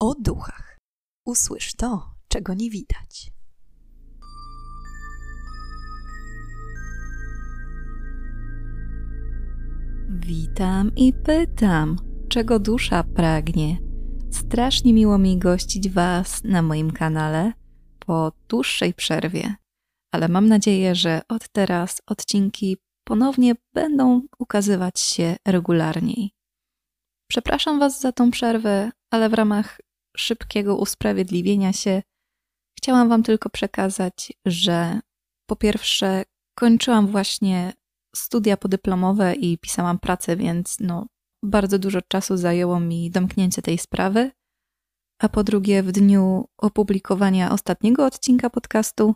o duchach. Usłysz to, czego nie widać. Witam i pytam, czego dusza pragnie. Strasznie miło mi gościć Was na moim kanale po dłuższej przerwie, ale mam nadzieję, że od teraz odcinki ponownie będą ukazywać się regularniej. Przepraszam Was za tą przerwę, ale w ramach szybkiego usprawiedliwienia się chciałam Wam tylko przekazać, że po pierwsze kończyłam właśnie studia podyplomowe i pisałam pracę, więc no, bardzo dużo czasu zajęło mi domknięcie tej sprawy. A po drugie, w dniu opublikowania ostatniego odcinka podcastu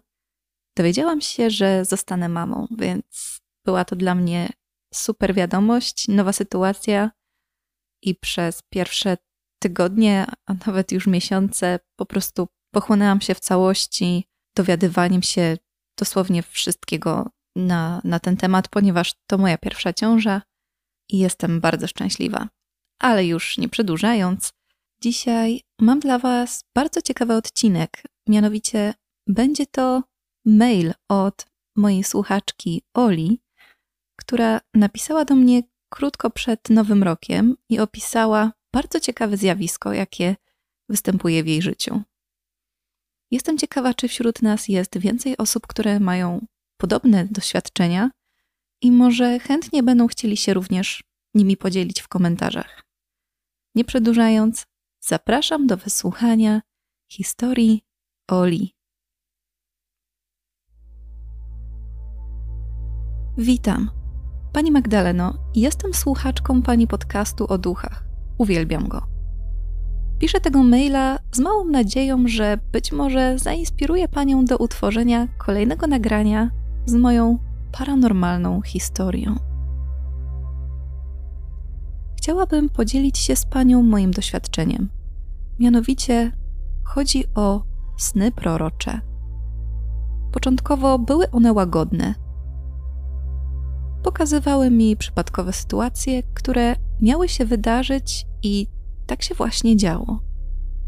dowiedziałam się, że zostanę mamą, więc była to dla mnie super wiadomość, nowa sytuacja i przez pierwsze tygodnie, a nawet już miesiące po prostu pochłonęłam się w całości dowiadywaniem się dosłownie wszystkiego na, na ten temat, ponieważ to moja pierwsza ciąża i jestem bardzo szczęśliwa. Ale już nie przedłużając, dzisiaj mam dla Was bardzo ciekawy odcinek. Mianowicie będzie to mail od mojej słuchaczki Oli, która napisała do mnie krótko przed Nowym Rokiem i opisała bardzo ciekawe zjawisko, jakie występuje w jej życiu. Jestem ciekawa, czy wśród nas jest więcej osób, które mają podobne doświadczenia i może chętnie będą chcieli się również nimi podzielić w komentarzach. Nie przedłużając, zapraszam do wysłuchania historii Oli. Witam. Pani Magdaleno, jestem słuchaczką pani podcastu o duchach. Uwielbiam go. Piszę tego maila z małą nadzieją, że być może zainspiruje panią do utworzenia kolejnego nagrania z moją paranormalną historią. Chciałabym podzielić się z panią moim doświadczeniem. Mianowicie chodzi o sny prorocze. Początkowo były one łagodne. Pokazywały mi przypadkowe sytuacje, które miały się wydarzyć i tak się właśnie działo.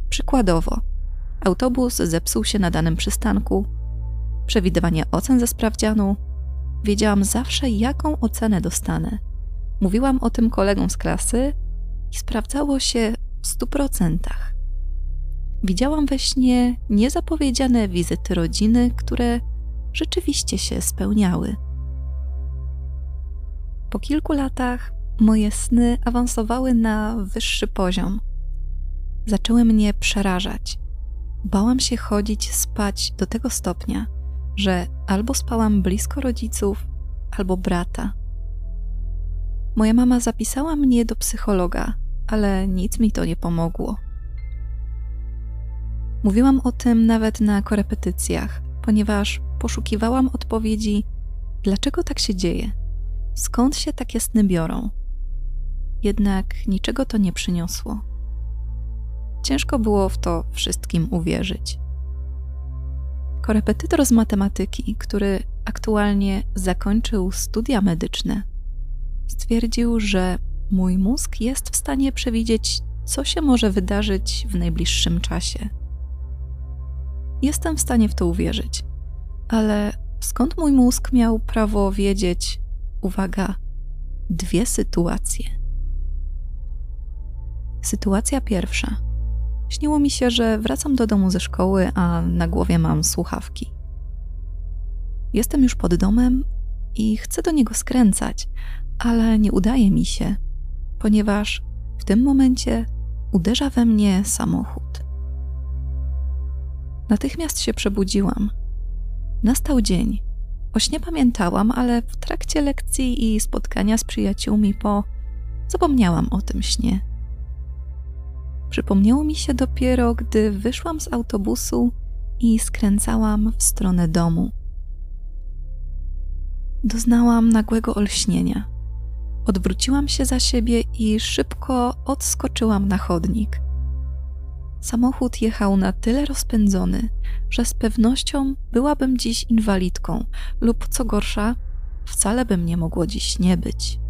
Przykładowo, autobus zepsuł się na danym przystanku, przewidywanie ocen ze sprawdzianu. Wiedziałam zawsze, jaką ocenę dostanę. Mówiłam o tym kolegom z klasy i sprawdzało się w stu procentach. Widziałam we śnie niezapowiedziane wizyty rodziny, które rzeczywiście się spełniały. Po kilku latach moje sny awansowały na wyższy poziom. Zaczęły mnie przerażać. Bałam się chodzić spać do tego stopnia, że albo spałam blisko rodziców, albo brata. Moja mama zapisała mnie do psychologa, ale nic mi to nie pomogło. Mówiłam o tym nawet na korepetycjach, ponieważ poszukiwałam odpowiedzi, dlaczego tak się dzieje, skąd się takie sny biorą. Jednak niczego to nie przyniosło. Ciężko było w to wszystkim uwierzyć korepetytor z matematyki, który aktualnie zakończył studia medyczne, stwierdził, że mój mózg jest w stanie przewidzieć, co się może wydarzyć w najbliższym czasie. Jestem w stanie w to uwierzyć, ale skąd mój mózg miał prawo wiedzieć, uwaga, dwie sytuacje? Sytuacja pierwsza Śniło mi się, że wracam do domu ze szkoły, a na głowie mam słuchawki. Jestem już pod domem i chcę do niego skręcać, ale nie udaje mi się, ponieważ w tym momencie uderza we mnie samochód. Natychmiast się przebudziłam. Nastał dzień. O śnie pamiętałam, ale w trakcie lekcji i spotkania z przyjaciółmi po zapomniałam o tym śnie. Przypomniało mi się dopiero, gdy wyszłam z autobusu i skręcałam w stronę domu. Doznałam nagłego olśnienia. Odwróciłam się za siebie i szybko odskoczyłam na chodnik. Samochód jechał na tyle rozpędzony, że z pewnością byłabym dziś inwalidką, lub co gorsza, wcale by mnie mogło dziś nie być.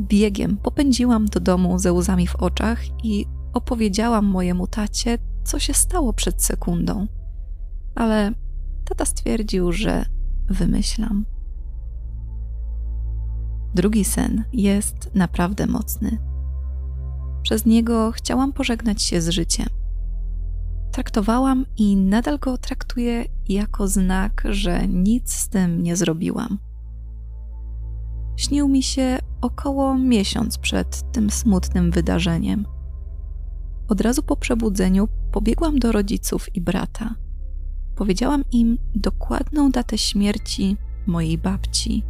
Biegiem popędziłam do domu ze łzami w oczach i opowiedziałam mojemu tacie, co się stało przed sekundą, ale tata stwierdził, że wymyślam. Drugi sen jest naprawdę mocny. Przez niego chciałam pożegnać się z życiem. Traktowałam i nadal go traktuję jako znak, że nic z tym nie zrobiłam. Śnił mi się około miesiąc przed tym smutnym wydarzeniem. Od razu po przebudzeniu pobiegłam do rodziców i brata. Powiedziałam im dokładną datę śmierci mojej babci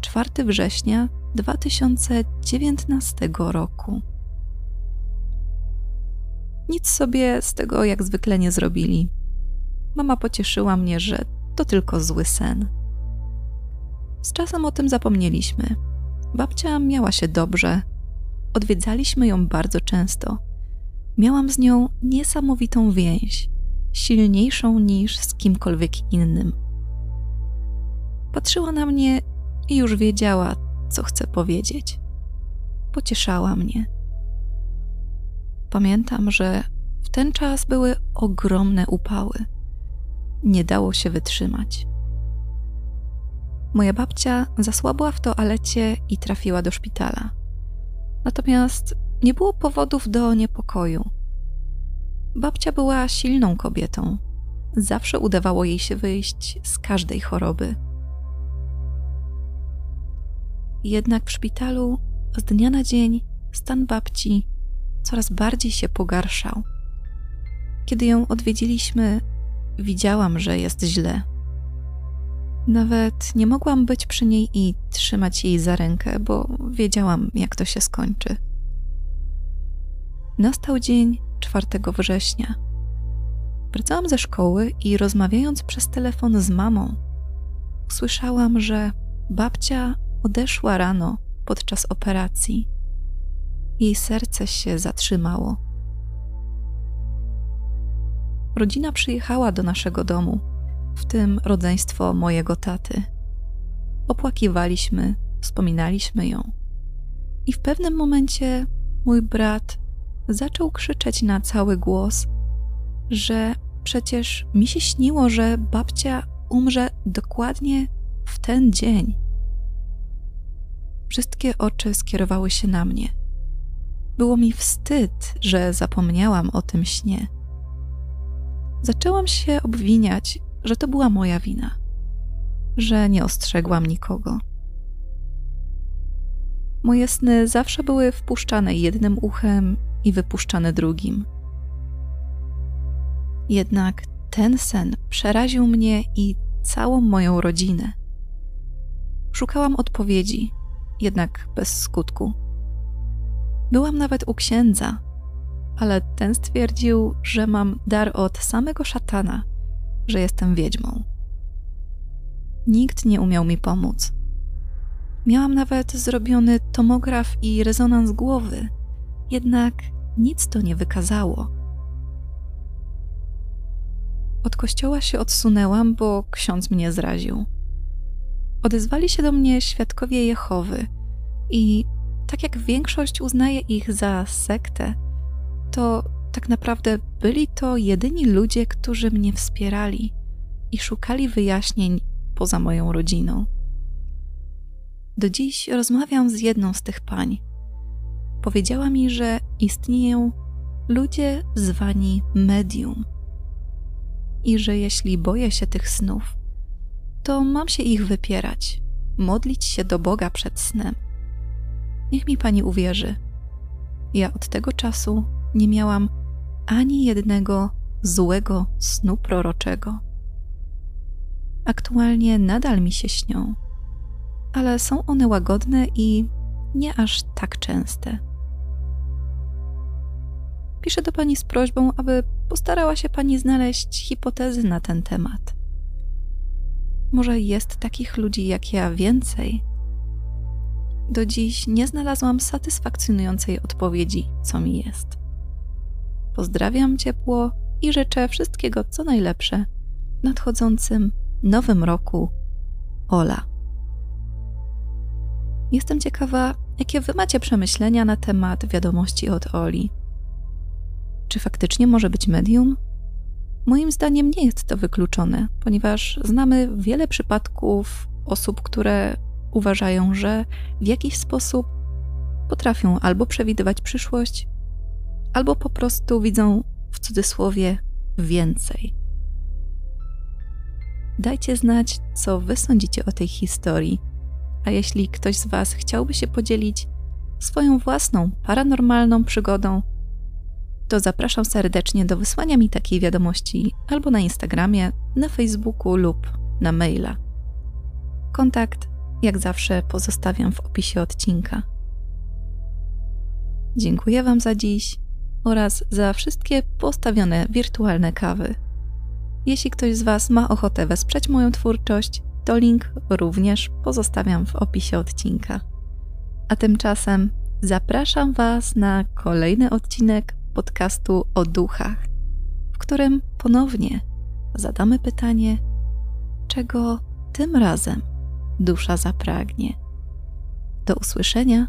4 września 2019 roku. Nic sobie z tego jak zwykle nie zrobili. Mama pocieszyła mnie, że to tylko zły sen. Z czasem o tym zapomnieliśmy. Babcia miała się dobrze. Odwiedzaliśmy ją bardzo często. Miałam z nią niesamowitą więź, silniejszą niż z kimkolwiek innym. Patrzyła na mnie i już wiedziała, co chcę powiedzieć. Pocieszała mnie. Pamiętam, że w ten czas były ogromne upały. Nie dało się wytrzymać. Moja babcia zasłabła w toalecie i trafiła do szpitala. Natomiast nie było powodów do niepokoju. Babcia była silną kobietą. Zawsze udawało jej się wyjść z każdej choroby. Jednak w szpitalu z dnia na dzień stan babci coraz bardziej się pogarszał. Kiedy ją odwiedziliśmy, widziałam, że jest źle. Nawet nie mogłam być przy niej i trzymać jej za rękę, bo wiedziałam, jak to się skończy. Nastał dzień 4 września. Wracałam ze szkoły i rozmawiając przez telefon z mamą, usłyszałam, że babcia odeszła rano podczas operacji. Jej serce się zatrzymało. Rodzina przyjechała do naszego domu, w tym rodzeństwo mojego taty. Opłakiwaliśmy, wspominaliśmy ją. I w pewnym momencie mój brat zaczął krzyczeć na cały głos, że przecież mi się śniło, że babcia umrze dokładnie w ten dzień. Wszystkie oczy skierowały się na mnie. Było mi wstyd, że zapomniałam o tym śnie. Zaczęłam się obwiniać, że to była moja wina, że nie ostrzegłam nikogo. Moje sny zawsze były wpuszczane jednym uchem i wypuszczane drugim. Jednak ten sen przeraził mnie i całą moją rodzinę. Szukałam odpowiedzi, jednak bez skutku. Byłam nawet u księdza, ale ten stwierdził, że mam dar od samego szatana, że jestem wiedźmą. Nikt nie umiał mi pomóc. Miałam nawet zrobiony tomograf i rezonans głowy, jednak nic to nie wykazało. Od kościoła się odsunęłam, bo ksiądz mnie zraził. Odezwali się do mnie świadkowie Jehowy i tak jak większość uznaje ich za sektę, to tak naprawdę byli to jedyni ludzie, którzy mnie wspierali i szukali wyjaśnień poza moją rodziną. Do dziś rozmawiam z jedną z tych pań. Powiedziała mi, że istnieją ludzie zwani medium i że jeśli boję się tych snów, to mam się ich wypierać, modlić się do Boga przed snem. Niech mi pani uwierzy. Ja od tego czasu nie miałam ani jednego złego snu proroczego. Aktualnie nadal mi się śnią, ale są one łagodne i nie aż tak częste. Piszę do pani z prośbą, aby postarała się pani znaleźć hipotezy na ten temat. Może jest takich ludzi jak ja więcej. Do dziś nie znalazłam satysfakcjonującej odpowiedzi, co mi jest. Pozdrawiam ciepło i życzę wszystkiego co najlepsze w nadchodzącym nowym roku. Ola. Jestem ciekawa, jakie wy macie przemyślenia na temat wiadomości od Oli. Czy faktycznie może być medium? Moim zdaniem nie jest to wykluczone, ponieważ znamy wiele przypadków osób, które uważają, że w jakiś sposób potrafią albo przewidywać przyszłość, albo po prostu widzą w cudzysłowie więcej. Dajcie znać, co wy sądzicie o tej historii. A jeśli ktoś z Was chciałby się podzielić swoją własną paranormalną przygodą, to zapraszam serdecznie do wysłania mi takiej wiadomości albo na Instagramie, na Facebooku lub na maila. Kontakt, jak zawsze, pozostawiam w opisie odcinka. Dziękuję Wam za dziś oraz za wszystkie postawione wirtualne kawy. Jeśli ktoś z Was ma ochotę wesprzeć moją twórczość, to link również pozostawiam w opisie odcinka. A tymczasem zapraszam Was na kolejny odcinek podcastu o duchach, w którym ponownie zadamy pytanie, czego tym razem dusza zapragnie. Do usłyszenia